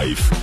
Groot FM 90.5.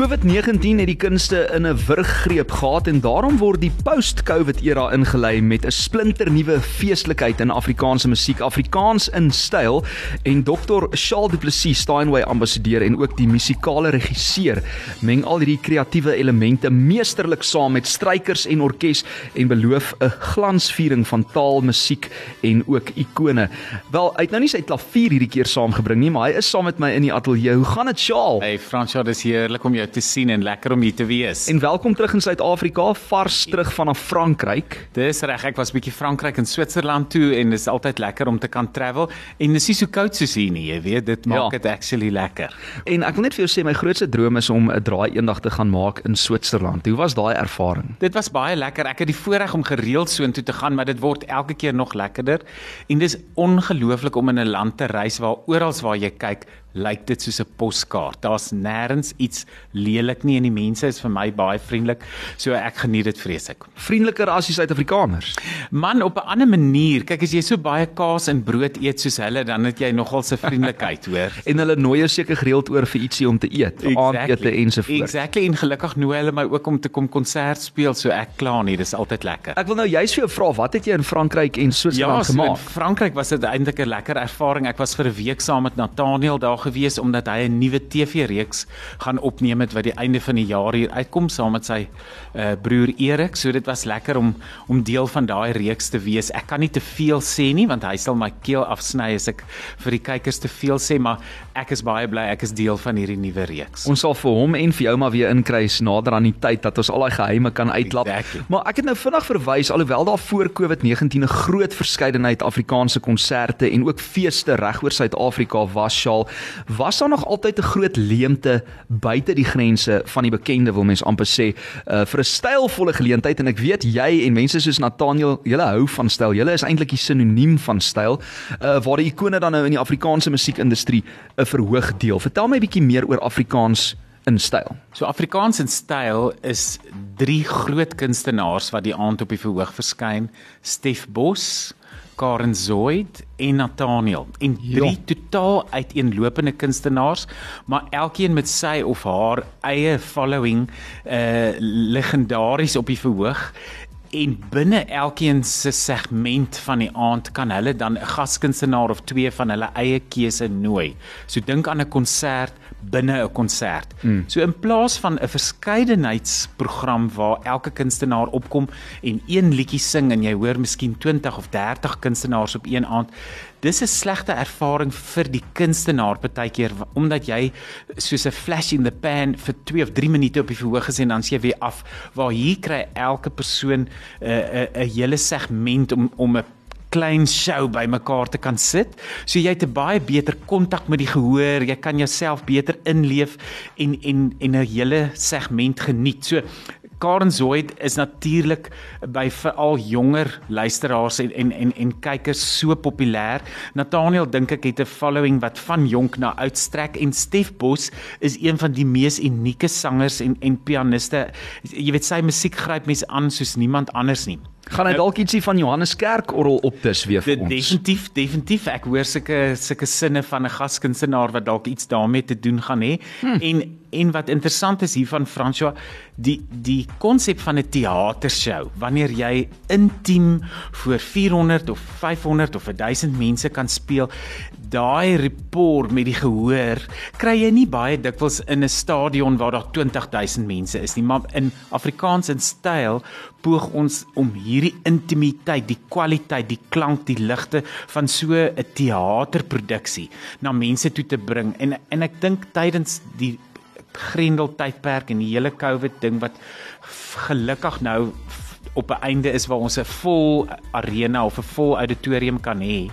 COVID-19 het die kunste in 'n wurggreep gehad en daarom word die post-COVID era ingelei met 'n splinternuwe feestelikheid in Afrikaanse musiek, Afrikaans in styl en Dr. Charles Du Plessis, Steinway ambassadeur en ook die musikale regisseur, meng al hierdie kreatiewe elemente meesterlik saam met strykers en orkes en beloof 'n glansviering van taal, musiek en ook ikone. Wel, hy het nou nie sy klavier hierdie keer saamgebring nie, maar hy is saam met my in die ateljee. Hoe gaan dit, Charles? Hey Fransja, dis heerlik om jou te sien en lekker om hier te wees. En welkom terug in Suid-Afrika, vars terug vanaf Frankryk. Dis reg, ek was bietjie Frankryk en Switserland toe en dis altyd lekker om te kan travel en dis nie so koud soos hier nie, jy weet, dit maak Ja. dit actually lekker. En ek wil net vir jou sê my grootste droom is om 'n draai eendag te gaan maak in Switserland. Hoe was daai ervaring? Dit was baie lekker. Ek het die voorreg om gereeld soontoe te gaan, maar dit word elke keer nog lekkerder. En dis ongelooflik om in 'n land te reis waar oral waar jy kyk, lyk dit soos 'n poskaart. Daar's nêrens iets lelik nie en die mense is vir my baie vriendelik. So ek geniet dit vreeslik. Vriendeliker as die Suid-Afrikaners. Man op 'n ander manier. Kyk as jy so baie kaas en brood eet soos hulle, dan het jy nogal se vriendelikheid, hoor. En hulle nooi jou seker gereeld oor vir ietsie om te eet, aandete ensovoorts. Exactly en gelukkig nooi hulle my ook om te kom konsert speel, so ek kla nie, dis altyd lekker. Ek wil nou juist vir jou vra, wat het jy in Frankryk en Ja, Switserland so in gemaak? Frankryk was dit eintlik 'n lekker ervaring. Ek was vir 'n week saam met Nathaniel daar gewees omdat hy 'n nuwe TV-reeks gaan opneem het wat die einde van die jaar hier uitkom saam met sy uh, broer Erik. So dit was lekker om om deel van daai reeks te wees. Ek kan nie te veel sê nie want hy sal my keel afsny as ek vir die kykers te veel sê, maar ek is baie bly ek is deel van hierdie nuwe reeks. Ons sal vir hom en vir jou maar weer inkry nader aan die tyd dat ons al daai geheime kan uitlap. Exactly. Maar ek het nou vinnig verwys alhoewel daar voor COVID-19 'n groot verskeidenheid Afrikaanse konserte en ook feeste regoor Suid-Afrika was, Shaal, was daar nog altyd 'n groot leemte buite die grense van die bekende wil mens amper sê uh, vir 'n stylvolle geleentheid en ek weet jy en mense soos Nathaniel, julle hou van styl. Julle is eintlik die sinoniem van styl uh, waar die ikone dan nou in die Afrikaanse musiekindustrie 'n verhoog deel. Vertel my 'n bietjie meer oor Afrikaans in styl. So Afrikaans in styl is drie groot kunstenaars wat die aand op die verhoog verskyn: Stef Bos, Karen Zoid en Nathaniel. En drie Ja. totaal uiteenlopende kunstenaars, maar elkeen met sy of haar eie following, uh legendaries op die verhoog. En binne elkeen se segment van die aand kan hulle dan 'n gaskunstenaar of twee van hulle eie keuse nooi. So dink aan 'n konsert binne 'n konsert. Mm. So in plaas van 'n verskeidenheidsprogram waar elke kunstenaar opkom en een liedjie sing en jy hoor miskien 20 of 30 kunstenaars op een aand, dis 'n slegte ervaring vir die kunstenaar partykeer omdat jy soos 'n flash in the pan vir 2 of 3 minute op die verhoog is en dan sê jy weer af waar hier kry elke persoon 'n uh, 'n 'n hele segment om om 'n klein show bymekaar te kan sit. So jy het 'n baie beter kontak met die gehoor, jy kan jouself beter inleef en en en 'n hele segment geniet. So Karen Zoid is natuurlik by veral jonger luisteraars en en en, en kykers so populêr. Nathaniel dink ek het 'n following wat van jonk na oud strek en Stef Bos is een van die mees unieke sangers en en pianiste. Jy weet sy musiek gryp mense aan soos niemand anders nie. Gaan hy dalk ietsie van Johannes Kerkorrel opdis weer vir ons? definitief definitief ek hoor sulke sulke sinne van 'n gaskunstenaar wat dalk iets daarmee te doen gaan hê. Hmm. En en wat interessant is hiervan François, die die konsep van 'n teatershow, wanneer jy intiem voor 400 of 500 of 1000 mense kan speel, daai rapport met die gehoor kry jy nie baie dikwels in 'n stadion waar daar 20000 mense is nie, maar in Afrikaans in styl poog ons om hierdie intimiteit, die kwaliteit, die klank, die ligte van so 'n teaterproduksie na mense toe te bring. En en ek dink tydens die Grendel tydperk en die hele COVID ding wat gelukkig nou op 'n einde is waar ons 'n vol arena of 'n vol auditorium kan hê.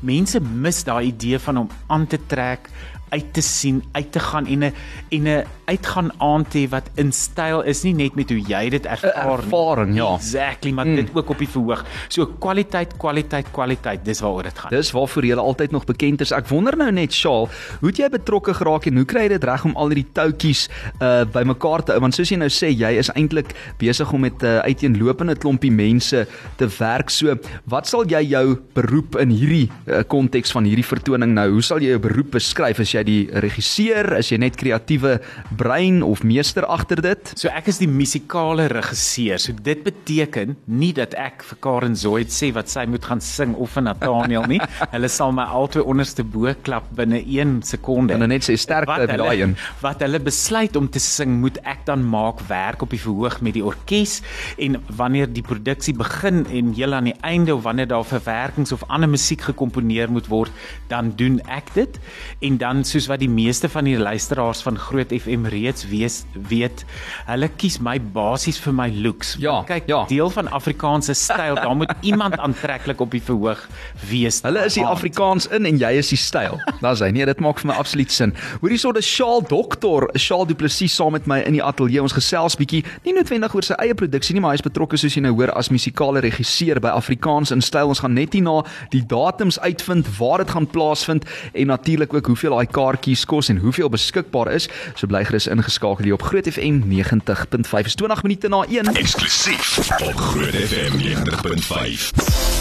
Mense mis daai idee van om aan te trek, uit te sien, uit te gaan en 'n en 'n uitgaan aand te hê wat in styl is nie net met hoe jy dit ervaar nie. ervaring, ja. Exactly, maar mm. dit ook op die verhoog. So kwaliteit, kwaliteit, kwaliteit, dis waaroor dit gaan. Dis waarvoor jy altyd nog bekend is. Ek wonder nou net, Shaal, hoe het jy betrokke geraak en hoe kry jy dit reg om al hierdie toutjies uh bymekaar te hou? Want soos jy nou sê, jy is eintlik besig om met 'n uh, uiteenlopende klompie mense te werk. So, wat sal jy jou beroep in hierdie uh, konteks van hierdie vertoning nou? Hoe sal jy jou beroep beskryf? Is jy die regisseur? Is jy net kreatiewe brein of meester agter dit? So ek is die musikale regisseur. So dit beteken nie dat ek vir Karen Zoid sê wat sy moet gaan sing of vir Nathaniel nie. hulle sal my altyd onderste bo klap binne 1 sekonde. En net sê sterkte Wat daai een. wat hulle besluit om te sing, moet ek dan maak werk op die verhoog met die orkes en wanneer die produksie begin en heel aan die einde of wanneer daar verwerkings of ander musiek gekomponeer moet word, dan doen ek dit. En dan soos wat die meeste van die luisteraars van Groot FM reeds weet, weet hulle kies my basies vir my looks. Ja, kyk, ja. deel van Afrikaanse styl, daar moet iemand aantreklik op die verhoog wees. Hulle is die Aand. Afrikaans in en jy is die styl. Daar's hy. Nee, dit maak vir my absoluut sin. Hoorie so 'n Shaal dokter, Shaal Du Plessis saam met my in die ateljee. Ons gesels bietjie nie noodwendig oor sy eie produksie nie, maar hy is betrokke soos jy nou hoor as musikale regisseur by Afrikaans in styl. Ons gaan net hierna die datums uitvind waar dit gaan plaasvind en natuurlik ook hoeveel daai kaartjies kos en hoeveel beskikbaar is. So bly gerus ingeskakel hier op Groot FM 90.5. Dis 20 minute na 1. Eksklusief op Groot FM 90.5.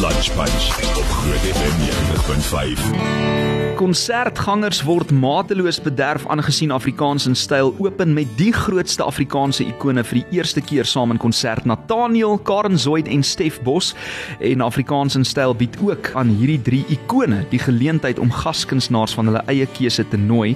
Lunch Punch op Groot FM 90.5. Konsertgangers word mateloos bederf aangesien Afrikaans in styl open met die grootste Afrikaanse ikone vir die eerste keer saam in konsert Nathaniel, Karen Zoid en Stef Bos en Afrikaans in styl bied ook aan hierdie drie ikone die geleentheid om gaskunstenaars van hulle eie keuse te nooi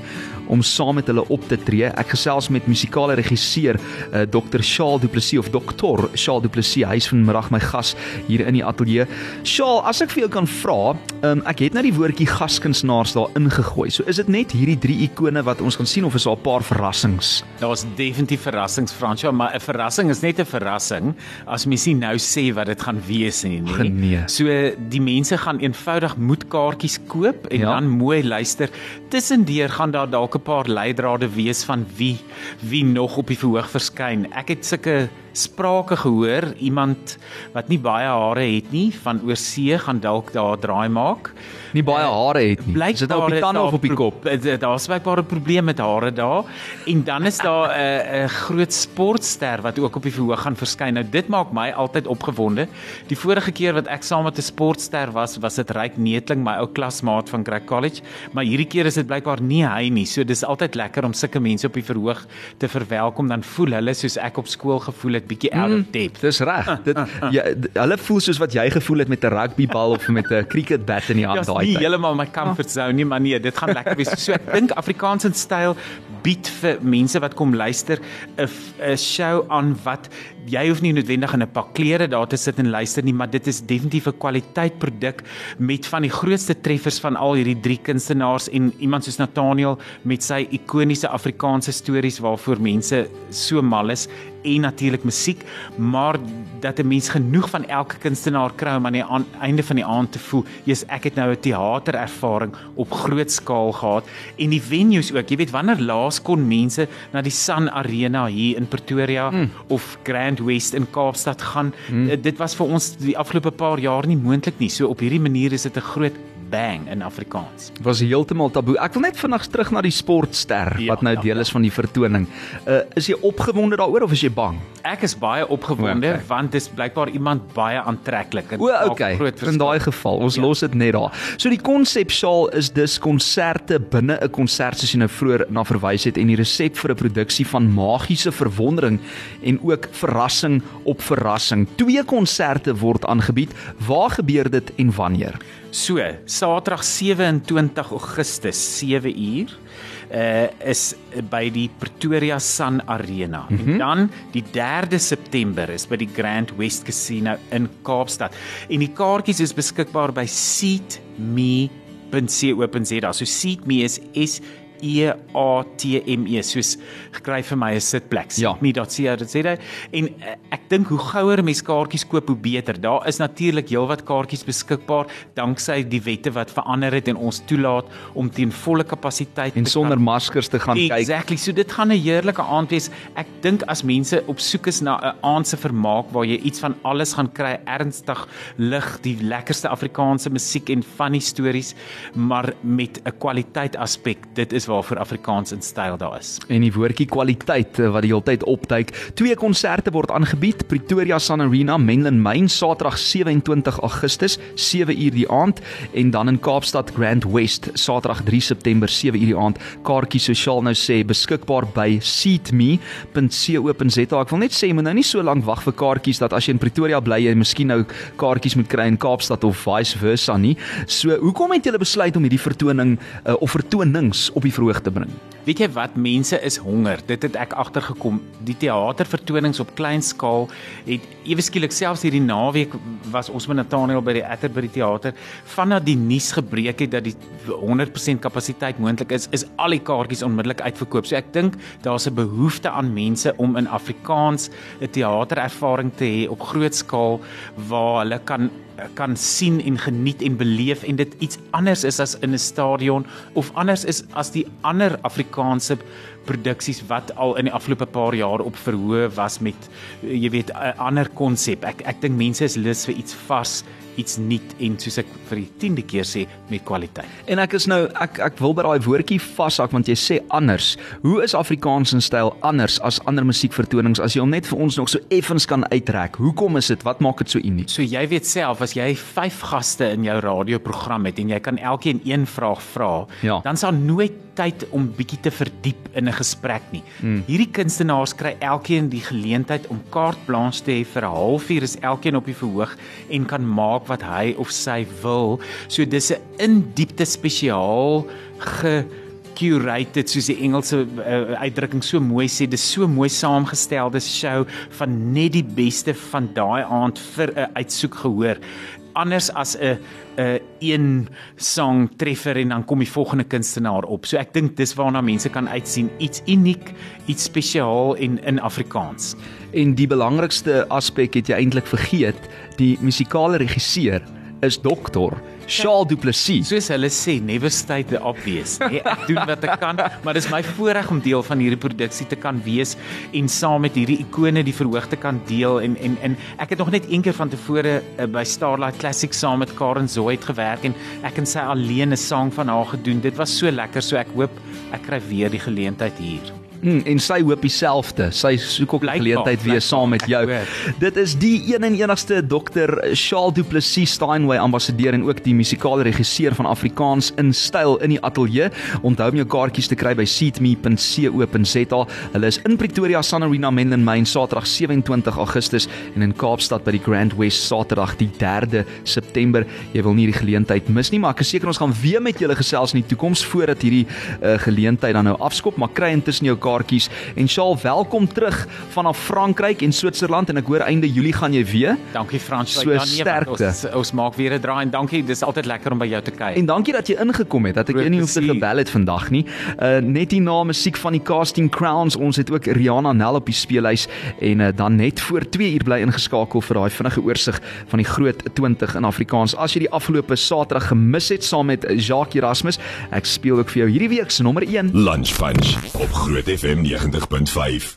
om saam met hulle op te tree. Ek gesels met musikale regisseur uh, Dr. Shaal Du Plessis of Dr. Shaal Du Plessis. Hy is vanmiddag my gas hier in die ateljee. Shaal, as ek vir jou kan vra, um, ek het nou die woordjie gaskunstenaars daar ingegooi. So is dit net hierdie drie ikone wat ons gaan sien of is daar 'n paar verrassings? Daar's definitief verrassings Fransjo, maar 'n verrassing is net 'n verrassing as mens nie nou sê wat dit gaan wees nie, nee. Nee. So die mense gaan eenvoudig moet kaartjies koop en Ja. dan mooi luister. Tussendeur gaan daar dalk 'n paar leidrade wees van wie wie nog op die verhoog verskyn. Ek het sulke sprake gehoor, iemand wat nie baie hare het nie van oorsee gaan dalk daar draai maak. Nie baie hare het nie. Is dit nou op die tande of op die kop? eh, Daar's blykbaar 'n probleem met hare daar. En dan is daar 'n 'n groot sportster wat ook op die verhoog gaan verskyn. Nou dit maak my altyd opgewonde. Die vorige keer wat ek saam met 'n sportster was, was dit Ryk Neetling, my ou klasmaat van Craig College, maar hierdie keer is dit blykbaar nie hy nie. So dis altyd lekker om sulke mense op die verhoog te verwelkom. Dan voel hulle soos ek op skool gevoel het, bietjie out of depth. Dis reg. Dit ja, d- hulle voel soos wat jy gevoel het met 'n rugbybal of met 'n cricketbat in die hand Ja, daai nie tyd. heeltemal my comfort zone nie, maar nee, dit gaan lekker wees. So ek dink Afrikaans in styl bied vir mense wat kom luister 'n 'n show aan wat jy hoef nie noodwendig in 'n pak klere daar te sit en luister nie, maar dit is definitief 'n kwaliteit produk met van die grootste treffers van al hierdie drie kunstenaars en iemand soos Nathaniel met sy ikoniese Afrikaanse stories waarvoor mense so mal is en natuurlik musiek, maar dat 'n mens genoeg van elke kunstenaar kry om aan die aan, einde van die aand te voel, jy's ek het nou 'n teaterervaring op groot skaal gehad en die venues ook. Jy weet wanneer laas kon mense na die Sun Arena hier in Pretoria mm. of Grand West in Kaapstad gaan? Mm. Dit was vir ons die afgelope paar jaar nie moontlik nie. So op hierdie manier is dit 'n groot bang in Afrikaans. was heeltemal taboe. Ek wil net vinnig terug na die sportster Ja, wat nou ja, deel is van die vertoning. Uh is jy opgewonde daaroor of is jy bang? Ek is baie opgewonde okay. want dis blykbaar iemand baie aantreklik. en O, okay. groot In verskil. daai geval, ons ja. los dit net daar. So die konsepsaal is dus konserte binne 'n konsert soos jy nou vroeër na verwys het en die resep vir 'n produksie van magiese verwondering en ook verrassing op verrassing. Twee konserte word aangebied. Waar gebeur dit en wanneer? So, Saterdag 27 Augustus 7 uur uh is by die Pretoria Sun Arena. Mm -hmm. En dan die 3de September is by die Grand West Casino in Kaapstad. En die kaartjies is beskikbaar by seatme.co.za. So seatme is S E A T M E soos gekry vir my 'n sitplek. Ja. me.co.za en uh, ek dink hoe gouer mense kaartjies koop hoe beter. Daar is natuurlik heelwat kaartjies beskikbaar danksy die wette wat verander het en ons toelaat om teen volle kapasiteit En sonder kan- maskers te gaan kyk. Exactly. So dit gaan 'n heerlike aand wees. Ek dink as mense op soek is na 'n aand se vermaak waar jy iets van alles gaan kry, ernstig lig, die lekkerste Afrikaanse musiek en funny stories, maar met 'n kwaliteit aspek. Dit is waarvoor Afrikaans in styl daar is. En die woordjie kwaliteit eh, wat die hele tyd opduik. Twee konserte word aangebied: Pretoria Sun Arena, Menlyn Main, Saterdag 27 Augustus, 7uur die aand en dan in Kaapstad Grand West, Saterdag 3 September 7uur die aand. Kaartjies sosiaal nou sê beskikbaar by seatme.co.za. Ek wil net sê moet nou nie so lank wag vir kaartjies dat as jy in Pretoria bly jy miskien nou kaartjies moet kry in Kaapstad of vice versa nie. So, hoekom het julle besluit om hierdie vertoning uh, of vertonings op die verhoog te bring? Weet jy wat mense is honger. Dit het ek agtergekom. Die teatervertonings op klein skaal het ewe skielik selfs hierdie naweek was ons met Nathaniel by die Atterbury teater vanaf die nuus gebreek het dat die 100% kapasiteit moontlik is, is al die kaartjies onmiddellik uitverkoop. So ek dink daar's 'n behoefte aan mense om in Afrikaans 'n teaterervaring te hê op groot skaal waar hulle kan kan sien en geniet en beleef en dit iets anders is as in 'n stadion of anders is as die ander Afrikaanse produksies wat al in die afgelope paar jaar op verhoog was met jy weet 'n ander konsep. Ek ek dink mense is lus vir iets vars, iets nuut en soos ek vir die 10de keer sê met kwaliteit. En ek is nou ek ek wil by daai woordjie vashak want jy sê anders. Hoe is Afrikaans in styl anders as ander musiekvertonings as jy hom net vir ons nog so effens kan uittrek? Hoekom is dit? Wat maak dit so uniek? So jy weet self as jy 5 gaste in jou radioprogram het en jy kan elkeen een vraag vra, Ja. dan sal nooit tyd om bietjie te verdiep in 'n gesprek nie. Hmm. Hierdie kunstenaars kry elkeen die geleentheid om carte blanche te hê vir 'n halfuur is elkeen op die verhoog en kan maak wat hy of sy wil. So dis 'n in diepte spesiaal ge curated soos die Engelse uh, uitdrukking so mooi sê dis so mooi saamgestelde show van net die beste van daai aand vir 'n uitsoek gehoor anders as 'n 'n een song treffer en dan kom die volgende kunstenaar op. So ek dink dis waarna mense kan uitsien iets uniek, iets spesiaal en in Afrikaans. En die belangrikste aspek het jy eintlik vergeet, die musikale regisseur is dokter Charles Du Plessis. Soos hulle sê, never state the obvious. Nee, ek doen wat ek kan, maar dis my voorreg om deel van hierdie produksie te kan wees en saam met hierdie ikone die verhoog te kan deel en en en ek het nog net een keer van tevore uh, by Starlight Classic saam met Karen Zoid gewerk en ek en sy alleen 'n sang van haar gedoen. Dit was so lekker, so ek hoop ek kry weer die geleentheid hier. Mm, en sy hoop dieselfde. Sy soek ook 'n geleentheid weer saam met jou. Dit is die een en enigste dokter Charles Du Plessis Steinway ambassadeur en ook die musikale regisseur van Afrikaans in styl in die ateljee. Onthou om jou kaartjies te kry by seatme.co.za. Hulle is in Pretoria Sun Arena Menlyn Main Saterdag 27 Augustus en in Kaapstad by die Grand West Saterdag die 3de September. Jy wil nie die geleentheid mis nie, maar ek is seker ons gaan weer met julle gesels in die toekoms voordat hierdie uh, geleentheid dan nou afskop, maar kry intussen jou kaartjies en Charles, welkom terug vanaf Frankryk en Switserland en ek hoor einde Julie gaan jy weer. Dankie Frans. So Ja, nee, sterkte. Ons, ons maak weer 'n draai en dankie. Dis altyd lekker om by jou te kuier. En dankie dat jy ingekom het. Dat ek jou nie hoef te gebel het vandag nie. Uh net hier na musiek van die Casting Crowns. Ons het ook Rihanna Nel op die speellys en uh, dan net voor 2 uur bly ingeskakel vir daai vinnige oorsig van die groot 20 in Afrikaans. As jy die afgelope Saterdag gemis het saam met Jacques Erasmus, ek speel ook vir jou hierdie week se nommer 1 Lunch Punch op Groot FM 90.5.